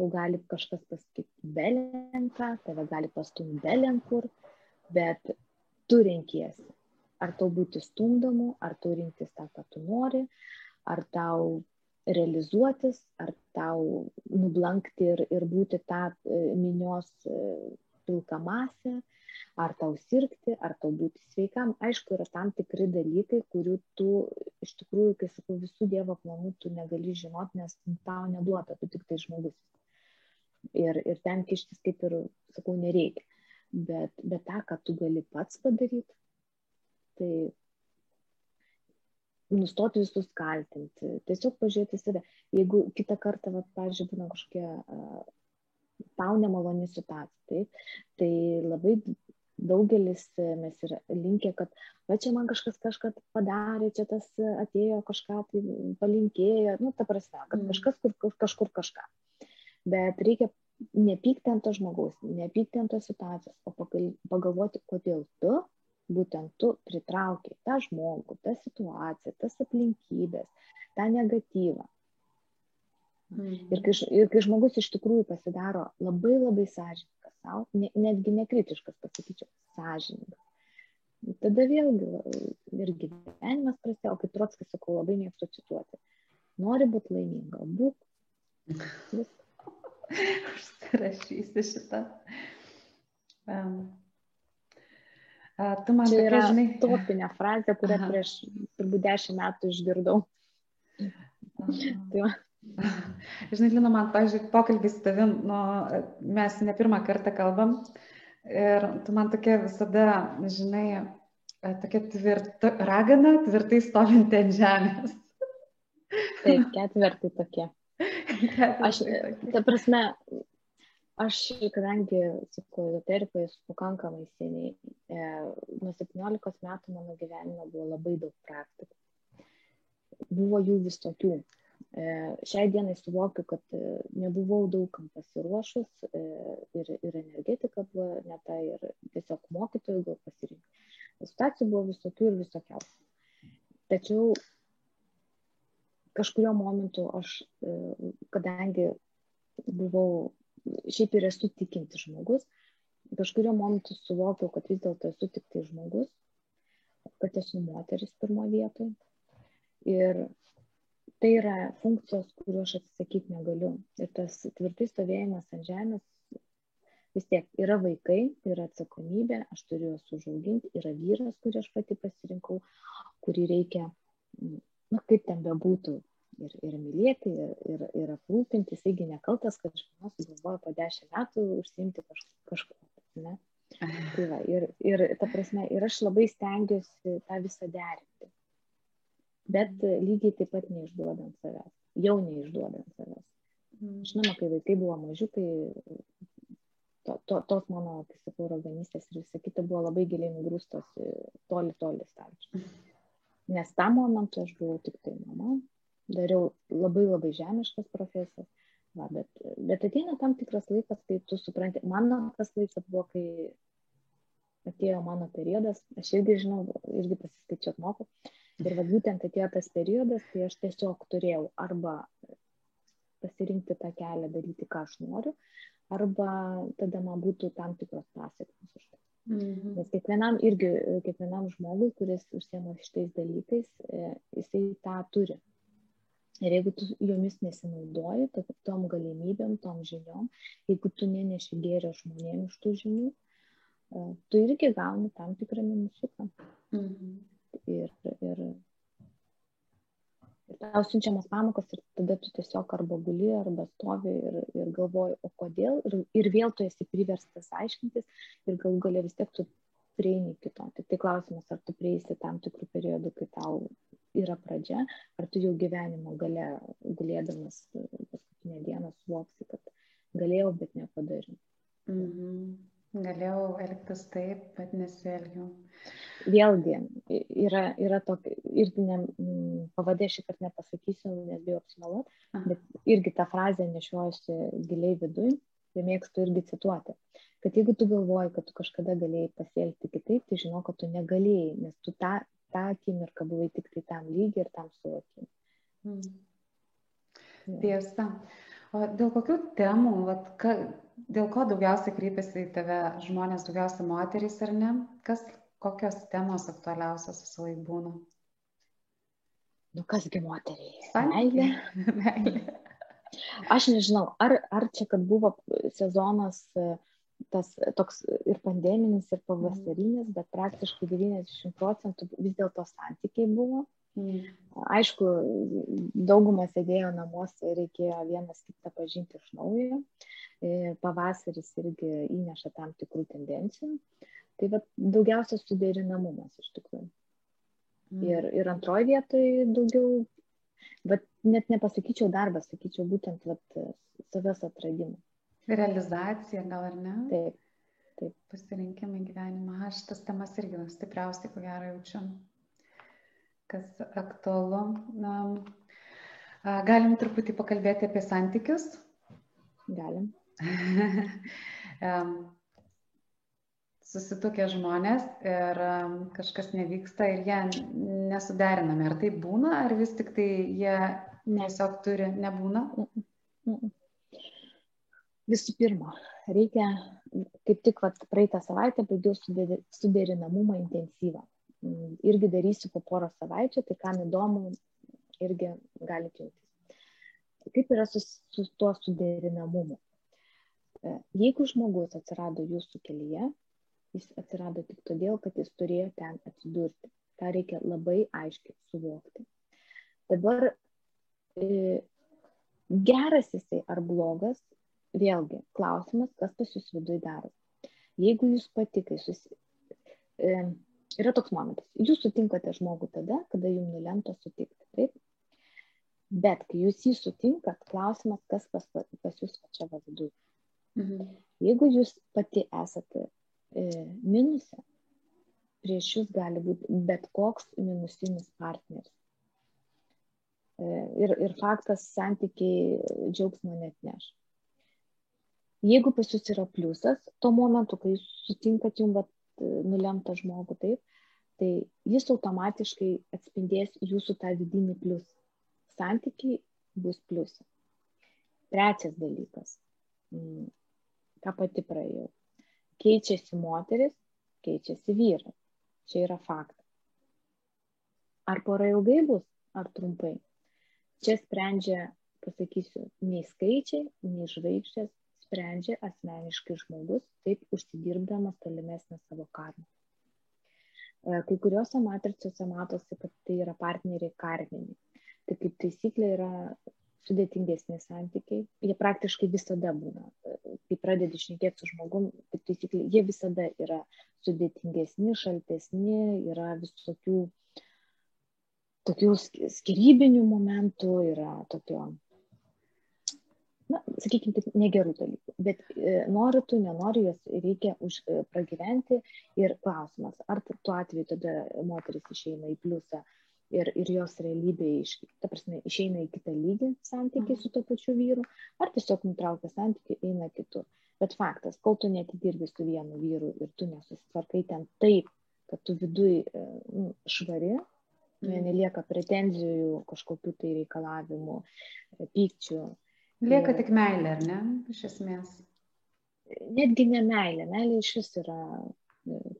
tau gali kažkas pasakyti belenką, tave gali pastumti belenkur, bet tu renkiesi. Ar tau būti stumdomu, ar tau rinktis tą, ką tu nori, ar tau realizuotis, ar tau nublankti ir, ir būti tą e, minios e, pilką masę, ar tau sirgti, ar tau būti sveikam. Aišku, yra tam tikri dalykai, kurių tu iš tikrųjų, kai sakau, visų Dievo planų tu negali žinoti, nes tau neduota, tu tik tai žmogus ir, ir ten kištis kaip ir, sakau, nereikia. Bet, bet tą, ką tu gali pats padaryti, tai nustoti visus kaltinti, tiesiog pažiūrėti save. Jeigu kitą kartą, va, pavyzdžiui, būna kažkokia uh, tau nemaloni situacija, tai, tai labai daugelis mes yra linkę, kad va čia man kažkas kažką padarė, čia tas atėjo kažką tai palinkėjo, nu, ta prasme, kad mm. kažkas kur, kažkur kažką bet reikia nepykti ant to žmogaus, nepykti ant tos situacijos, o pagalvoti, kodėl tu, būtent tu pritraukiai tą žmogų, tą situaciją, tas aplinkybės, tą negatyvą. Mhm. Ir, kai, ir kai žmogus iš tikrųjų pasidaro labai labai sąžininkas savo, ne, netgi nekritiškas, pasakyčiau, sąžininkas. Tada vėlgi ir gyvenimas prasidėjo, kaip Trotskis sakau, labai mėgstu cituoti. Nori būti laiminga, būk. (laughs) Vis, (laughs) Užsirašysiu šitą. Um, tu man Čia yra žinai... topinė frazė, kurią Aha. prieš turbūt dešimt metų išgirdau. tai (laughs) Žinai, Lina, man, pažiūrėjau, pokalbis su tavim, nu, mes ne pirmą kartą kalbam ir tu man tokia visada, žinai, tokia tvirta, ragana, tvirtai stovinti ant žemės. Taip, ketvirtai tokie. Aš, ta prasme, aš, kadangi, sakau, ezoterikoje esu pakankamai seniai, e, nuo 17 metų mano gyvenime buvo labai daug praktikų. Buvo jų visokių. Šiai dienai suvokiu, kad nebuvau daugam pasiruošus ir, ir energetika buvo ne ta, ir tiesiog mokytojų gal pasirinkti. Situacijų buvo visokių ir visokiausių. Tačiau kažkurio momentu aš, kadangi buvau, šiaip ir esu tikinti žmogus, kažkurio momentu suvokiau, kad vis dėlto esu tik tai žmogus, kad esu moteris pirmo vietoje. Ir tai yra funkcijos, kuriuo aš atsisakyti negaliu. Ir tas tvirtai stovėjimas ant žemės vis tiek yra vaikai, yra atsakomybė, aš turiu juos užauginti, yra vyras, kurį aš pati pasirinkau, kurį reikia, na kaip ten bebūtų, ir, ir mylėti, ir, ir, ir aprūpinti, jis įgi nekaltas, kad žmona sugalvoja po dešimt metų užsiimti kažko. Ne? Tai va, ir, ir, ta prasme, ir aš labai stengiuosi tą visą derinti bet lygiai taip pat neišduodant savęs, jau neišduodant savęs. Mhm. Žinoma, kai vaikai buvo mažiukai, to, to, tos mano, kaip sakau, raganystės ir visa kita buvo labai giliai nugrūstos toli, toli stalčių. Nes tą momentą aš buvau tik tai mama, dariau labai labai žemiškas profesijas, va, bet, bet ateina tam tikras laikas, kai tu supranti, mano tas laikas buvo, kai atėjo mano periodas, aš irgi žinau, irgi pasiskaičiuot moku, Ir va, būtent atėjo tas periodas, kai aš tiesiog turėjau arba pasirinkti tą kelią, daryti, ką aš noriu, arba tada man būtų tam tikros pasiekmes už tai. Mhm. Nes kiekvienam irgi, kiekvienam žmogui, kuris užsiema šitais dalykais, e, jisai tą turi. Ir jeigu tu jomis nesinaudoji, tom galimybėm, tom žiniom, jeigu tu neneši gėrio žmonėms iš tų žinių, e, tu irgi gauni tam tikrą minusuką. Mhm ir, ir, ir tau siunčiamas pamokas ir tada tu tiesiog arba guli, arba stovi ir, ir galvoji, o kodėl, ir, ir vėl tu esi priverstas aiškintis ir gal galia vis tiek tu prieini kito. Tik tai klausimas, ar tu prieisi tam tikrų periodų, kai tau yra pradžia, ar tu jau gyvenimo gale, gulėdamas paskutinę dieną, suvoksi, kad galėjau, bet nepadariau. Mhm. Galėjau elgtis taip, bet nesielgiau. Vėlgi, yra, yra tokia, irgi ne, pavadė šį kartą nepasakysiu, nes bijau apsimeluoti, bet irgi tą frazę nešiojusi giliai vidui, tai mėgstu irgi cituoti. Kad jeigu tu galvoji, kad tu kažkada galėjai pasielgti kitaip, tai žinau, kad tu negalėjai, nes tu tą, tą akimirką buvai tik tai tam lygiai ir tam suvokimui. Mm. Tiesa. O dėl kokių temų, vat, ka, dėl ko daugiausiai kreipiasi į tave žmonės, daugiausiai moterys ar ne? Kas, kokios temos aktualiausios visą laiką būna? Nu kasgi moteriai? Meilė. (laughs) Meilė. Aš nežinau, ar, ar čia, kad buvo sezonas tas toks ir pandeminis, ir pavasarinis, bet praktiškai 90 procentų vis dėlto santykiai buvo. Mm. Aišku, daugumą sėdėjo namuose ir reikėjo vienas kitą pažinti iš naujo. E, pavasaris irgi įneša tam tikrų tendencijų. Tai va, daugiausia suderinamumas iš tikrųjų. Mm. Ir, ir antroji vietoje daugiau, bet net nepasakyčiau darbas, sakyčiau būtent vat, savęs atradimas. Realizacija gal ar ne? Taip. Taip. Pasirinkimai gyvenimą. Aš tas temas irgi stipriausiai, ko gero, jaučiu. Kas aktualu. Na, galim truputį pakalbėti apie santykius. Galim. (laughs) susitukę žmonės ir kažkas nevyksta ir jie nesuderinami. Ar tai būna, ar vis tik tai jie tiesiog turi, nebūna? Visų pirma, reikia, kaip tik vat, praeitą savaitę baigiau suderinamumą intensyvą. Mm, irgi darysiu po porą savaičių, tai kam įdomu, irgi galite jungtis. Kaip yra su, su tuo suderinamumu? E, jeigu žmogus atsirado jūsų kelyje, jis atsirado tik todėl, kad jis turėjo ten atsidurti. Ta reikia labai aiškiai suvokti. Dabar e, geras jisai ar blogas, vėlgi klausimas, kas pas jūs viduje daro. Jeigu jūs pati, kai susi... E, yra toks momentas, jūs sutinkate žmogų tada, kada jums nulemta sutikti, taip? Bet kai jūs jį sutinkat, klausimas, kas pas, pas jūs čia viduje. Mhm. Jeigu jūs pati esate minuse, prieš jūs gali būti bet koks minusinis partneris. ir, ir faktas santykiai džiaugsmo net neš. Jeigu pas jūs yra pliusas, tuo momentu, kai jūs sutinkat jums nulemtą žmogų, taip, tai jis automatiškai atspindės jūsų tą vidinį pliusą. Santykiai bus pliusas. Trečias dalykas, mm, ką pati praėjau. Keičiasi moteris, keičiasi vyras. Čia yra faktas. Ar pora ilgai bus, ar trumpai? Čia sprendžia, pasakysiu, nei skaičiai, nei žvaigždės, sprendžia asmeniškai žmogus, taip užsidirbdamas tolimesnę savo karmą. E, kai kuriuose matricose matosi, kad tai yra partneriai karminiai. Tai kaip taisyklė yra sudėtingesni santykiai, jie praktiškai visada būna. Kai pradedi šnekėti su žmogum, kaip taisyklė, jie visada yra sudėtingesni, šaltesni, yra visokių tokių skirybinių momentų, yra tokio, na, sakykime, taip, negerų dalykų. Bet e, nori tu, nenori, jos reikia už, e, pragyventi. Ir klausimas, ar tuo atveju tada moteris išeina į pliusą ir, ir jos realybė, iš, ta prasme, išeina į kitą lygį santykiai mhm. su to pačiu vyru, ar tiesiog nutraukia santykiai, eina kitur. Bet faktas, kol tu netidirbi su vienu vyru ir tu nesusitvarkai ten taip, kad tu viduj e, nu, švari, mm. nelieka pretenzijų, kažkokių tai reikalavimų, e, pykčių. Lieka tik meilė, ar ne, iš esmės? Netgi ne meilė, meilė iš vis yra,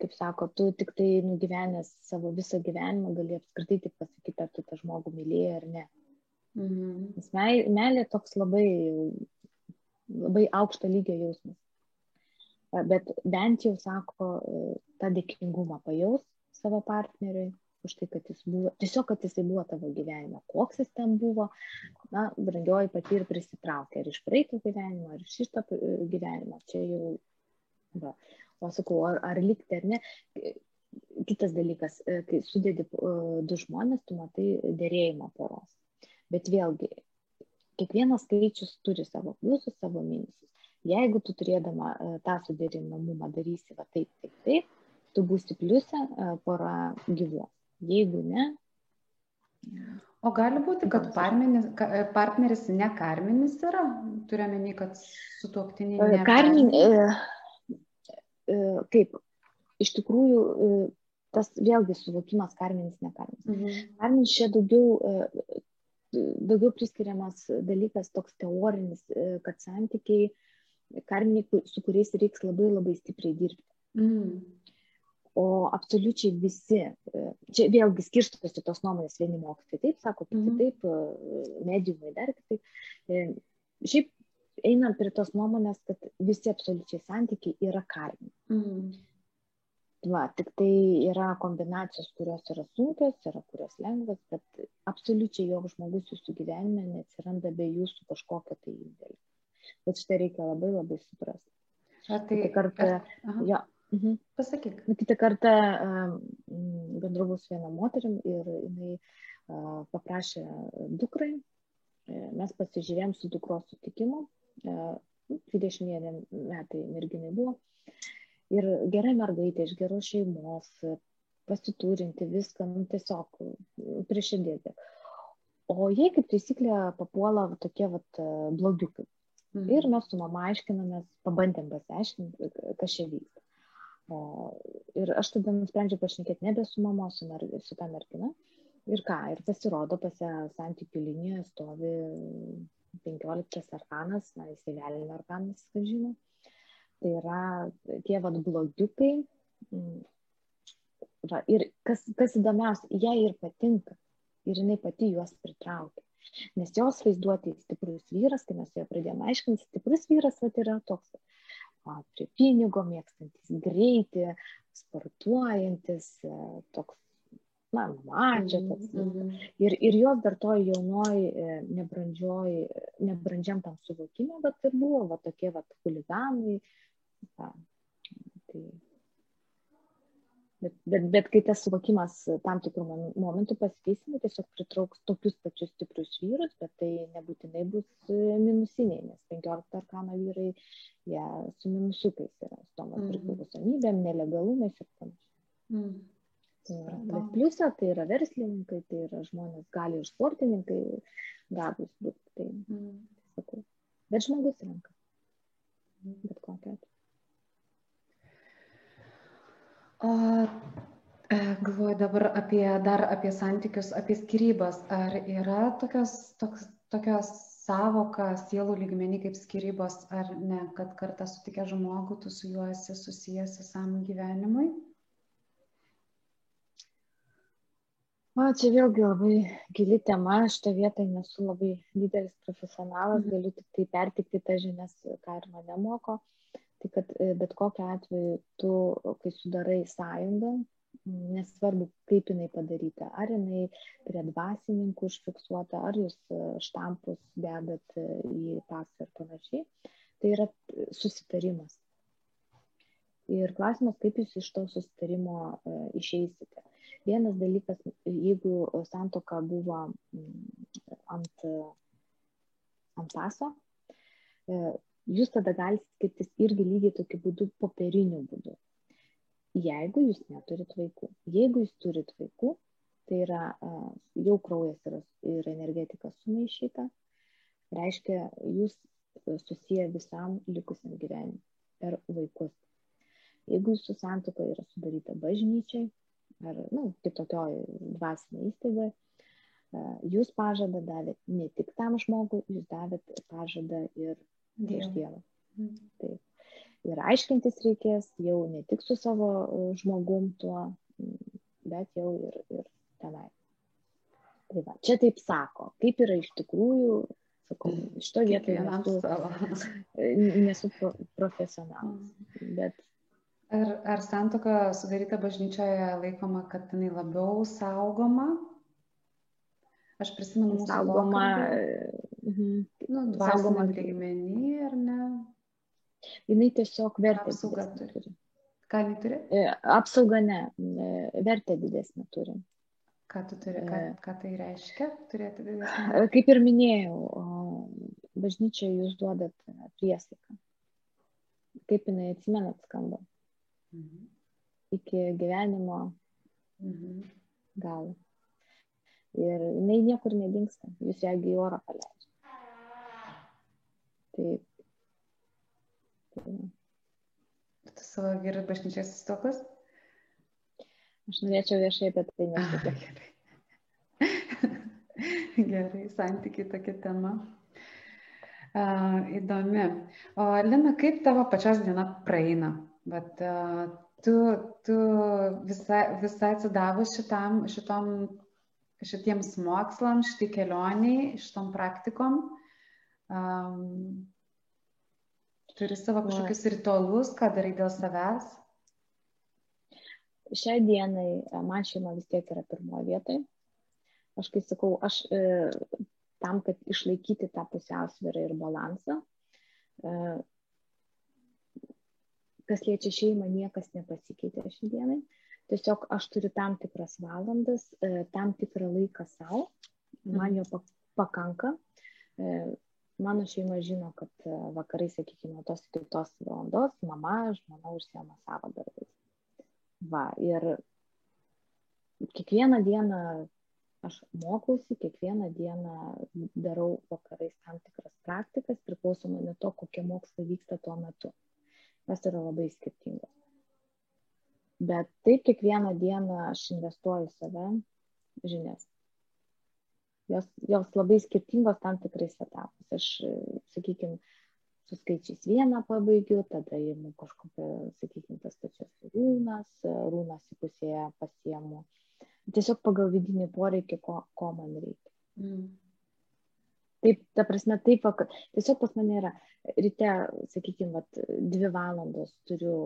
kaip sako, tu tik tai nugyvenęs savo visą gyvenimą gali apskritai tik pasakyti, ar tu tą žmogų mylėjai ar ne. Mhm. Nes meilė toks labai, labai aukšto lygio jausmas. E, bet bent jau sako, tą dėkingumą pajaus savo partneriui, už tai, kad jis buvo, tiesiog, kad jisai buvo tavo gyvenime, koks jis ten buvo, na, brangioji pati ir prisitraukė, ar iš praeito gyvenimo, ar iš šito gyvenimo, čia jau, va, o sakau, ar, ar likti ar ne. Kitas dalykas, e, kai sudėdi e, du žmonės, tu matai dėrėjimą poros. Bet vėlgi, kiekvienas skaičius turi savo pliusus, savo minusus. Jeigu tu turėdama e, tą sudėrinamumą darysi va taip, taip, taip, tu būsi pliusė, pora gyvuos. Jeigu ne. O gali būti, kad partneris, partneris ne karminis yra, turiuomenį, kad su tuoktiniu. Karmin, kaip, iš tikrųjų, e, tas vėlgi suvokimas karminis, ne karminis. Mhm. Karminis čia daugiau, e, daugiau priskiriamas dalykas toks teorinis, e, kad santykiai karminiai, su kuriais reiks labai labai stipriai dirbti. Mhm o absoliučiai visi, e, čia vėlgi skirstosi tos nuomonės, vieni mokytojai taip sako, kiti mm. taip, e, mediumai dar kitaip. E, šiaip einam prie tos nuomonės, kad visi absoliučiai santykiai yra karmi. Mm. Va, tik tai yra kombinacijos, kurios yra sunkios, yra kurios lengvas, bet absoliučiai joks žmogus jūsų gyvenime neatsiranda be jūsų kažkokio tai indėlio. Bet šitą reikia labai labai suprasti. Ar tai kartą, jo, Mhm. Pasakyk. Kitą kartą bendravau su viena moterim ir jinai paprašė dukrai, e, mes pasižiūrėjom su dukros sutikimu, 21 e, metai merginai buvo. Ir gera mergaitė iš geros šeimos, pasiturinti viską, nu, tiesiog prie širdėti. O jie kaip taisyklė papuola tokie vat, blogiukai. Mhm. Ir mes su mama aiškinamės, pabandėm pasiaiškinti, kas čia vyksta. O, ir aš tada nusprendžiau pašnekėti nebe su mama, su, mer, su ta mergina. Ir ką, ir pasirodo, pas ją santykių linijoje stovi 15 arkanas, na, jisai velnio arkanas, ką žino. Tai yra tie vad blogiukai. Mm, va, ir kas, kas įdomiausia, jai ir patinka. Ir jinai pati juos pritraukia. Nes jos vaizduoti stiprus vyras, kai mes jo pradėjome aiškinti, stiprus vyras vat, yra toks prie pinigo, mėgstantis greitį, sportuojantis, toks, na. Mhm, toks. Mm -hmm. ir, ir jos dar toj jaunoj, e, nebrandžioj, nebrandžiam tam suvokime, bet ir buvo va, tokie va, huliganai. Va, tai Bet, bet, bet kai tas suvokimas tam tikrų momentų pasikeisime, tiesiog pritrauks tokius pačius stiprius vyrus, bet tai nebūtinai bus e, minusiniai, nes 15 arkano vyrai, jie su minusukais yra, su tom mm. priklausomybėm, nelegalumais ir panašiai. Mm. Bet pliusą tai yra verslininkai, tai yra žmonės, gali ir sportininkai gabus būti. Tai, mm. sakau. Bet žmogus renka. Bet kokia. O e, galvoju dabar apie dar apie santykius, apie skirybas. Ar yra tokios, toks, tokios savoka sielų lygmenį kaip skirybos, ar ne, kad kartą sutikę žmogų, tu su juo esi susijęs visam gyvenimui? O čia vėlgi labai gili tema, šitą vietą nesu labai didelis profesionalas, galiu tik tai pertikti tą žinias, ką ir mane moko. Tai kad e, bet kokiu atveju tu, kai sudarai sąjungą, nesvarbu, kaip jinai padaryta, ar jinai prie dvasininkų užfiksuota, ar jūs e, štampus dedat e, į pasą ir panašiai, tai yra susitarimas. Ir klausimas, kaip jūs iš to susitarimo išeisite Vienas dalykas, jeigu santoka buvo mm, ant, ant paso, e, jūs tada galite skirtis irgi lygiai tokiu būdu, popieriniu būdu. Jeigu jūs neturit vaikų, jeigu jūs turit vaikų, tai yra e, jau kraujas yra, ir energetika sumaišyta, reiškia, jūs susiję visam likusiam gyvenimui per vaikus. Jeigu jūsų santoka yra sudaryta bažnyčiai, ar nu, kitokioj dvasinėje įstaigoje, jūs pažadą davėt ne tik tam žmogui, jūs davėt pažadą ir prieš Dievą. Mhm. Taip. Ir aiškintis reikės jau ne tik su savo e, žmogum tuo, bet jau ir, ir tenai. Tai va, čia taip sako, kaip yra iš tikrųjų, sakau, iš to vietoje nesu, nesu profesionalas, mhm. bet Ar, ar santoka sudaryta bažnyčioje laikoma, kad jinai labiau saugoma? Aš prisimenu mūsų saugoma. Mhm. Nu, saugoma lygmenį, ar ne? Jinai tiesiog vertę. Apsauga turi. Ką jinai turi? E, apsauga ne, e, vertę didesnį turi. Ką tu turi, ką, e. ką tai reiškia, turėti didesnį? Kaip ir minėjau, bažnyčioje jūs duodat priesaiką. Kaip jinai atsimenat skamba? Mhm. iki gyvenimo mhm. galo. Ir jinai niekur nedingsta, jūs ją į orą paleidžiate. Taip. Tai, tu savo vyrui bažnyčios įstokas? Aš norėčiau viešai apie tai nesakyti. (laughs) Gerai, santykiai tokia tema. Uh, įdomi. O Lina, kaip tavo pačios diena praeina? Bet uh, tu, tu visai, visai atsidavus šitam, šitom, šitiems mokslams, šitai kelioniai, šitom praktikom, um, turi savo kažkokius ritualus, ką darai dėl savęs? Šiai dienai man šeima vis tiek yra pirmoje vietoje. Aš kai sakau, aš e, tam, kad išlaikyti tą pusiausvyrą ir balansą, e, kas liečia šeimą, niekas nepasikeitė šiandienai. Tiesiog aš turiu tam tikras valandas, e, tam tikrą laiką savo, man jo pakanka. E, mano šeima žino, kad e, vakarai, sakykime, tos kitos valandos mama, žmona užsiema savo darbais. Va, ir kiekvieną dieną aš mokausi, kiekvieną dieną darau vakarais tam tikras praktikas, priklausomai nuo to, kokie mokslai vyksta tuo metu jos yra labai skirtingos. Bet taip kiekvieną dieną aš investuoju save žinias. Jos, jos labai skirtingos tam tikrais etapais. Aš, sakykime, su skaičiais vieną pabaigiu, tada įimu kažkokią, sakykime, tas pačias rūnas, rūnas į pusėje pasiemu. Tiesiog pagal vidinį poreikį, ko, ko man reikia. Mm. Taip, ta prasme, taip, tiesiog pas mane yra ryte, sakykime, vat, dvi valandos turiu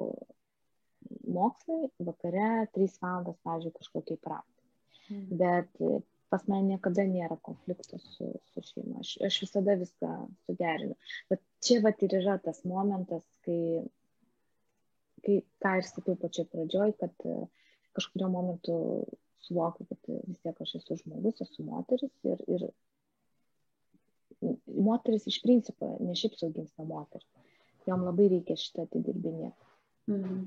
mokslai, vakare trys valandos, pavyzdžiui, kažkokiai praktikai. Mm. Bet pas mane niekada nėra konfliktų su, su šeima. Aš, aš visada viską suderinu. Bet čia vat ir yra tas momentas, kai, kai ką ir sakiau pačioj pradžioj, kad kažkurio momentu suvokiu, kad vis tiek aš esu žmogus, esu moteris ir, ir moteris iš principo ne šiaip saugins moteris. Jom labai reikia šitą atidirbinėti. Mhm.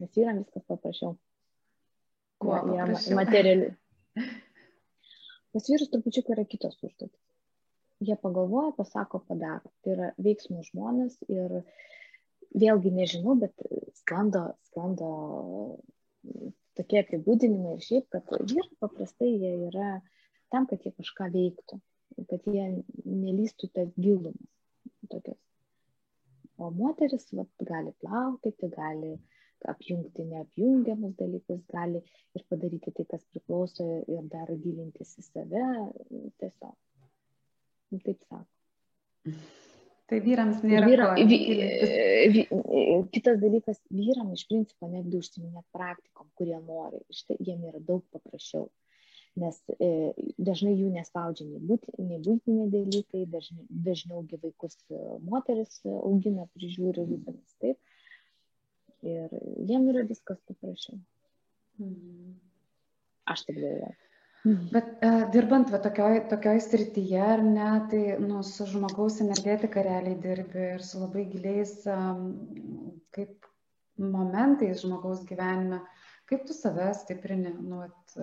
Nes vyram viskas paprasčiau. Kuo jie materiali. (laughs) Pas vyrus trupučiuk yra kitos užduotis. Jie pagalvoja, pasako, padaro. Tai yra veiksmų žmonės ir vėlgi nežinau, bet sklando, sklando tokie apibūdinimai ir šiaip, kad vyrai paprastai jie yra tam, kad jie kažką veiktų, kad jie nelystų tas gilumas. Tokios. O moteris vat, gali plaukioti, gali apjungti neapjungiamus dalykus, gali ir padaryti tai, kas priklauso ir dar gilintis į save. Tiesiog. Nu, taip sako. Tai vyrams nėra. Vyra, vy, vy, kitas dalykas, vyram iš principo netgi užsiminėt praktikom, kurie nori. Štai jiem yra daug paprasčiau. Nes e, dažnai jų nespaudžia nei, būti, nei būtiniai dalykai, dažniau vaikus e, moteris augina, prižiūri, rūpinasi taip. Ir jiem yra viskas paprasčiau. Mhm. Aš taip galvoju. Bet uh, dirbant va, tokioj, tokioj srityje, ar ne, tai nu, su žmogaus energetika realiai dirbi ir su labai giliais um, kaip momentais žmogaus gyvenime, kaip tu save stiprini, nu, at,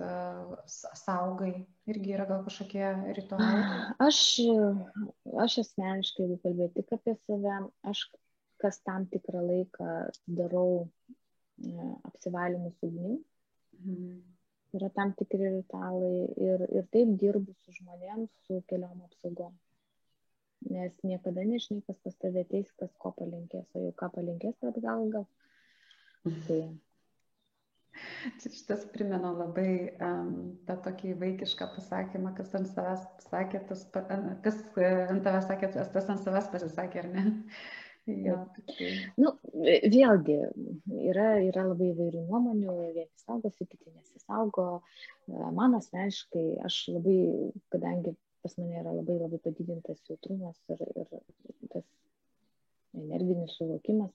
saugai, irgi yra gal kažkokie ritualai? Aš, aš asmeniškai, jeigu kalbėti tik apie save, aš kas tam tikrą laiką darau uh, apsivalymus ugnim. Mhm yra tam tikri ritualai ir, ir taip dirbu su žmonėms, su keliom apsaugom. Nes niekada nežinai, kas pas tave ateis, kas ko palinkės, o jau ką palinkės, atgal gal. Tai. (laughs) Šitas primena labai um, tą tokį vaikišką pasakymą, kas ant savęs pasakė, tas, kas ant tavęs sakė, tas ant savęs pasisakė, ar ne? (laughs) Jo, nu, vėlgi, yra, yra labai įvairių nuomonių, vieni saugosi, kiti nesisaugo. Man asmeniškai, aš labai, kadangi pas mane yra labai labai padidintas jautrumas ir, ir tas energinis suvokimas,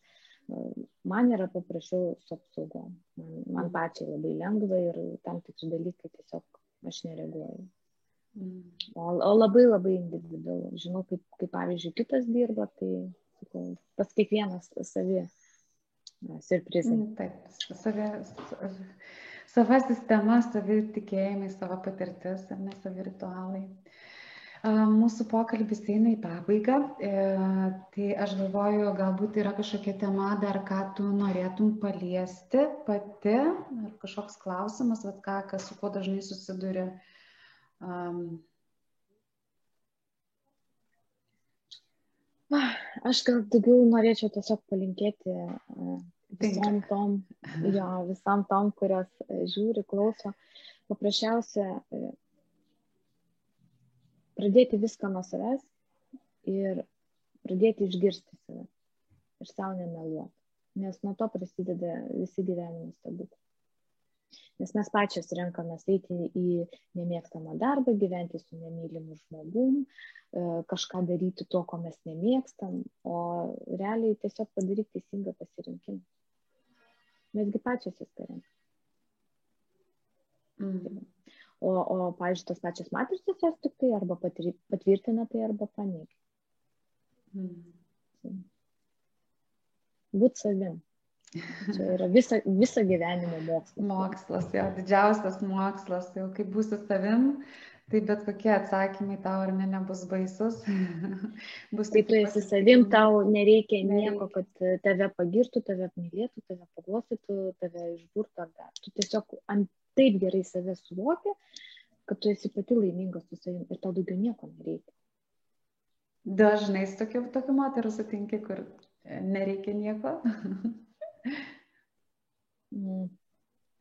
man yra paprasčiau su apsaugom. Man, man pačiai labai lengva ir tam tikri dalykai tiesiog aš nereaguoju. Mm. O, o labai labai individualu. Žinau, kaip, kaip pavyzdžiui kitas dirba, tai pas kiekvienas savi surprizai. Mm, taip, savi, sava sistema, savi tikėjimai, savo patirtis, ar ne savi ritualai. Mūsų pokalbis eina į pabaigą, e, tai aš galvoju, galbūt yra kažkokia tema dar, ką tu norėtum paliesti pati, ar kažkoks klausimas, vat ką, kas su kuo dažnai susiduri. Um, Aš gal daugiau norėčiau tiesiog palinkėti e, visom tom, jo, visam tom, kurios e, žiūri, klauso. Paprasčiausia, pradėti viską nuo savęs ir pradėti išgirsti save ir savo nemeluoti. Nes nuo to prasideda visi gyvenimo stebuklai. Nes mes pačios renkamės eiti į nemėgstamą darbą, gyventi su nemylimu žmogum, e, kažką daryti to, ko mes nemėgstam, o realiai tiesiog padaryti teisingą pasirinkimą. Mesgi pačios viską renkame. Mm. O, o pavyzdžiui, tos pačios matricos jos tik tai arba patvirtina tai, arba paneigia. Mm. Būt savim. Čia yra visa, visa gyvenimo mokslas. Mokslas, jo, didžiausias mokslas, jau kaip būsi savim, tai bet kokie atsakymai tau ar ne nebus baisus. (laughs) bus tai tu esi savim, tau nereikia nieko, kad tave pagirtų, tave apmylėtų, tave paglostytų, tave išburtų ar dar. Tu tiesiog ant taip gerai save suvoki, kad tu esi pati laiminga su savim ir tau daugiau nieko nereikia. Dažnai tokių, tokių moterų sutinki, kur nereikia nieko. (laughs) Mm.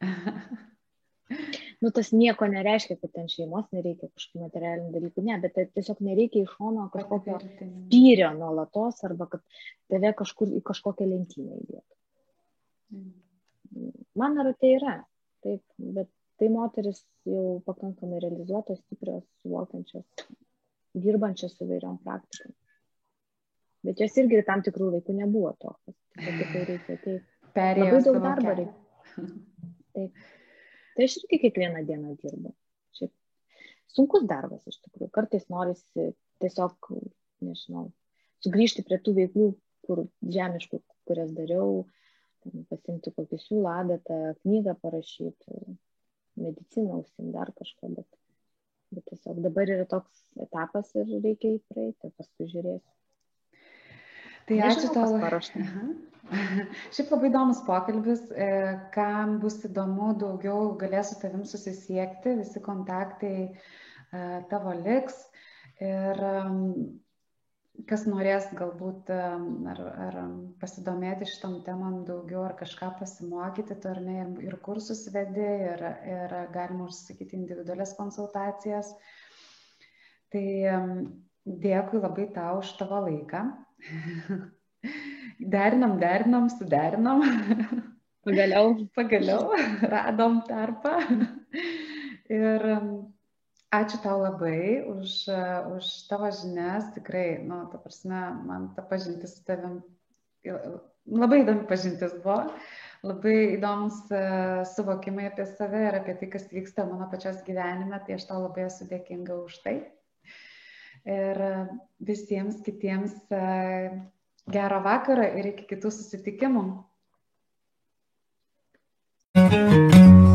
(laughs) nu, tas nieko nereiškia, kad ten šeimos nereikia kažkokių materialinių dalykų, ne, bet tiesiog nereikia iš šono kažkokio spyrio nuolatos arba kad tave kažkur į kažkokią lentyną įdėtų. Mm. Man ar tai yra, taip, bet tai moteris jau pakankamai realizuotos, stiprios, suvokiančios, dirbančios su vairiom praktikom. Bet jos irgi tam tikrų laikų nebuvo tokios. Tai tai reikia ateiti perėjo. Labai daug darbo reikia. Taip. Tai aš irgi kiekvieną dieną dirbu. Šiaip sunkus darbas iš tikrųjų. Kartais norisi tiesiog, nežinau, sugrįžti prie tų veiklų, kur žemiškų, kurias dariau, pasimti kokį siūlą, adatą, knygą parašyti. mediciną užsim dar kažką, bet, bet tiesiog dabar yra toks etapas ir reikia jį praeiti, paskui žiūrėsiu. Tai ačiū tau. (laughs) Šiaip labai įdomus pokalbis, e, kam bus įdomu daugiau, galėsiu tavim susisiekti, visi kontaktai e, tavo liks. Ir kas norės galbūt ar, ar pasidomėti šitom temam daugiau, ar kažką pasimokyti, tu ar ne, ir, ir kursus vedi, ir, ir galima užsakyti individualias konsultacijas. Tai dėkui labai tau už tavo laiką. (laughs) Derinam, derinam, suderinam. (laughs) Pagaliau. Pagaliau radom tarpą. Ir Ačiū tau labai už, už tavo žinias, tikrai, nu, ta prasme, man ta pažintis su tavim, labai įdomi pažintis buvo, labai įdomus e, suvokimai apie save ir apie tai, kas vyksta mano pačios gyvenime, tai aš tau labai esu dėkinga už tai. Ir visiems kitiems gero vakaro ir iki kitų susitikimų. thank you